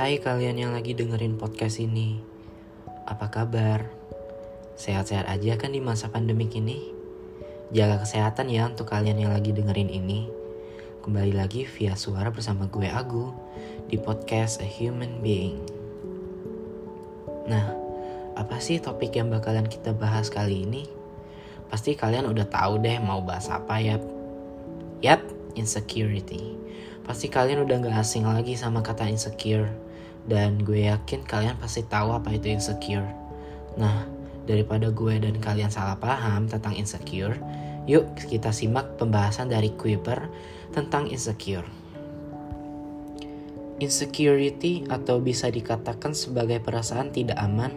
Hai kalian yang lagi dengerin podcast ini Apa kabar? Sehat-sehat aja kan di masa pandemik ini? Jaga kesehatan ya untuk kalian yang lagi dengerin ini Kembali lagi via suara bersama gue Agu Di podcast A Human Being Nah, apa sih topik yang bakalan kita bahas kali ini? Pasti kalian udah tahu deh mau bahas apa ya Yap, insecurity Pasti kalian udah gak asing lagi sama kata insecure. Dan gue yakin kalian pasti tahu apa itu insecure. Nah, daripada gue dan kalian salah paham tentang insecure, yuk kita simak pembahasan dari Kuiper tentang insecure. Insecurity atau bisa dikatakan sebagai perasaan tidak aman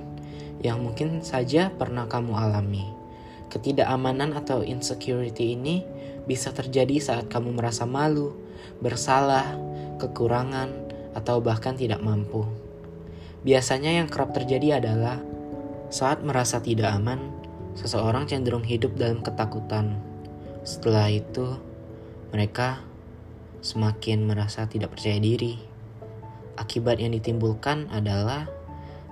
yang mungkin saja pernah kamu alami. Ketidakamanan atau insecurity ini bisa terjadi saat kamu merasa malu, bersalah, kekurangan, atau bahkan tidak mampu. Biasanya yang kerap terjadi adalah saat merasa tidak aman, seseorang cenderung hidup dalam ketakutan. Setelah itu, mereka semakin merasa tidak percaya diri. Akibat yang ditimbulkan adalah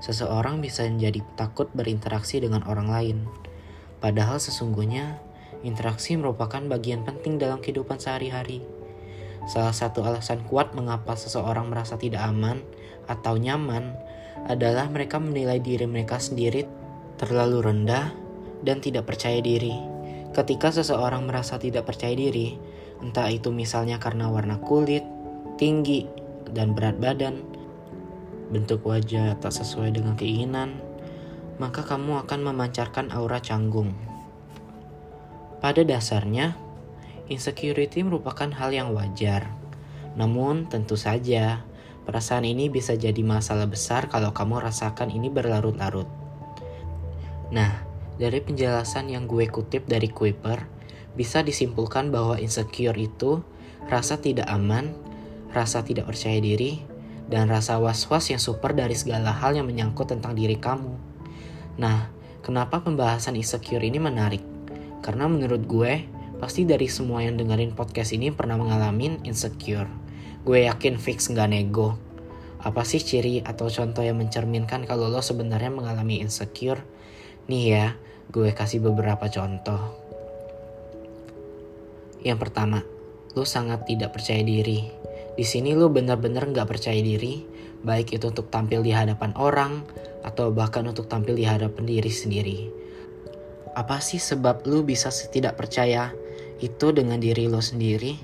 seseorang bisa menjadi takut berinteraksi dengan orang lain. Padahal sesungguhnya interaksi merupakan bagian penting dalam kehidupan sehari-hari. Salah satu alasan kuat mengapa seseorang merasa tidak aman atau nyaman adalah mereka menilai diri mereka sendiri terlalu rendah dan tidak percaya diri. Ketika seseorang merasa tidak percaya diri, entah itu misalnya karena warna kulit, tinggi, dan berat badan, bentuk wajah tak sesuai dengan keinginan, maka kamu akan memancarkan aura canggung. Pada dasarnya, Insecurity merupakan hal yang wajar. Namun, tentu saja, perasaan ini bisa jadi masalah besar kalau kamu rasakan ini berlarut-larut. Nah, dari penjelasan yang gue kutip dari Kuiper, bisa disimpulkan bahwa insecure itu rasa tidak aman, rasa tidak percaya diri, dan rasa was-was yang super dari segala hal yang menyangkut tentang diri kamu. Nah, kenapa pembahasan insecure ini menarik? Karena menurut gue, Pasti dari semua yang dengerin podcast ini pernah mengalami insecure. Gue yakin fix nggak nego. Apa sih ciri atau contoh yang mencerminkan kalau lo sebenarnya mengalami insecure? Nih ya, gue kasih beberapa contoh. Yang pertama, lo sangat tidak percaya diri. Di sini lo bener-bener nggak percaya diri, baik itu untuk tampil di hadapan orang atau bahkan untuk tampil di hadapan diri sendiri. Apa sih sebab lo bisa tidak percaya itu dengan diri lo sendiri,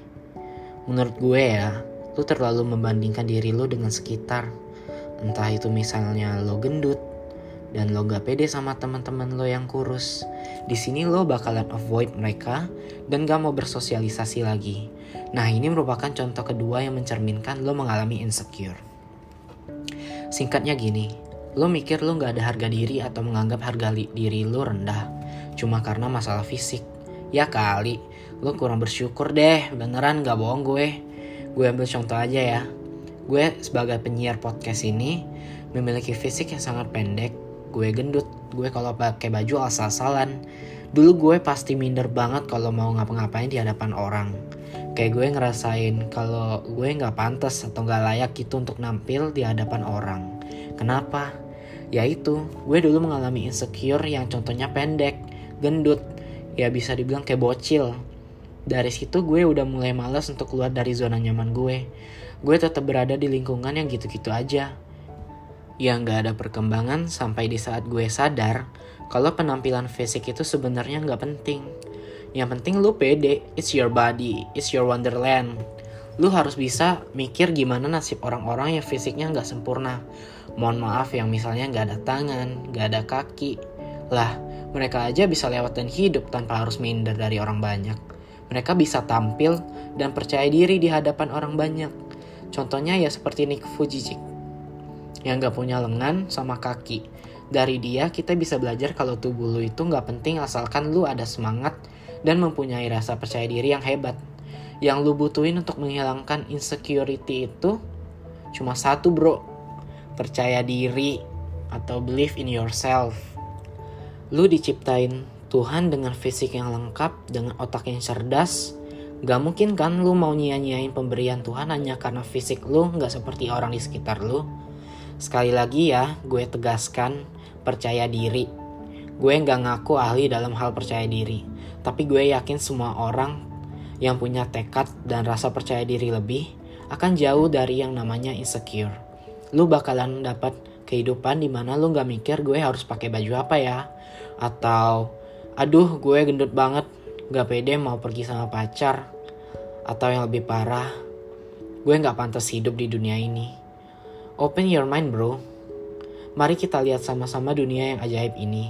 menurut gue ya, lo terlalu membandingkan diri lo dengan sekitar. Entah itu misalnya lo gendut, dan lo gak pede sama teman-teman lo yang kurus. Di sini lo bakalan avoid mereka dan gak mau bersosialisasi lagi. Nah ini merupakan contoh kedua yang mencerminkan lo mengalami insecure. Singkatnya gini, lo mikir lo gak ada harga diri atau menganggap harga diri lo rendah cuma karena masalah fisik. Ya kali, lo kurang bersyukur deh, beneran gak bohong gue. Gue ambil contoh aja ya. Gue sebagai penyiar podcast ini memiliki fisik yang sangat pendek. Gue gendut, gue kalau pakai baju asal-asalan. Dulu gue pasti minder banget kalau mau ngapa-ngapain di hadapan orang. Kayak gue ngerasain kalau gue nggak pantas atau nggak layak gitu untuk nampil di hadapan orang. Kenapa? Ya itu, gue dulu mengalami insecure yang contohnya pendek, gendut, ya bisa dibilang kayak bocil. Dari situ gue udah mulai malas untuk keluar dari zona nyaman gue. Gue tetap berada di lingkungan yang gitu-gitu aja. Yang gak ada perkembangan sampai di saat gue sadar kalau penampilan fisik itu sebenarnya gak penting. Yang penting lu pede, it's your body, it's your wonderland. Lu harus bisa mikir gimana nasib orang-orang yang fisiknya gak sempurna. Mohon maaf yang misalnya gak ada tangan, gak ada kaki. Lah, mereka aja bisa lewat dan hidup tanpa harus minder dari orang banyak. Mereka bisa tampil dan percaya diri di hadapan orang banyak. Contohnya ya seperti Nick Fujijik yang gak punya lengan sama kaki. Dari dia kita bisa belajar kalau tubuh lu itu gak penting asalkan lu ada semangat dan mempunyai rasa percaya diri yang hebat. Yang lu butuhin untuk menghilangkan insecurity itu cuma satu bro. Percaya diri atau believe in yourself. Lu diciptain Tuhan dengan fisik yang lengkap, dengan otak yang cerdas. Gak mungkin kan lu mau nyia-nyiain pemberian Tuhan hanya karena fisik lu gak seperti orang di sekitar lu. Sekali lagi ya, gue tegaskan percaya diri. Gue nggak ngaku ahli dalam hal percaya diri, tapi gue yakin semua orang yang punya tekad dan rasa percaya diri lebih akan jauh dari yang namanya insecure. Lu bakalan dapat kehidupan di mana lu nggak mikir gue harus pakai baju apa ya, atau aduh gue gendut banget, gak pede mau pergi sama pacar, atau yang lebih parah, gue nggak pantas hidup di dunia ini. Open your mind bro. Mari kita lihat sama-sama dunia yang ajaib ini.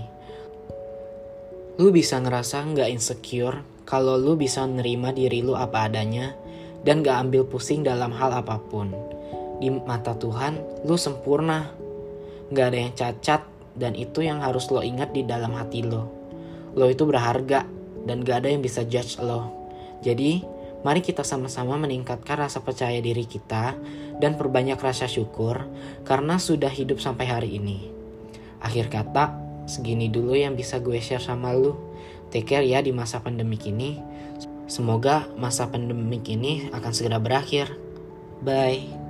Lu bisa ngerasa nggak insecure kalau lu bisa nerima diri lu apa adanya dan gak ambil pusing dalam hal apa pun. Di mata Tuhan, lu sempurna. Gak ada yang cacat dan itu yang harus lo ingat di dalam hati lo. Lo itu berharga dan gak ada yang bisa judge lo. Jadi, Mari kita sama-sama meningkatkan rasa percaya diri kita dan perbanyak rasa syukur karena sudah hidup sampai hari ini. Akhir kata, segini dulu yang bisa gue share sama lu. Take care ya di masa pandemik ini. Semoga masa pandemik ini akan segera berakhir. Bye.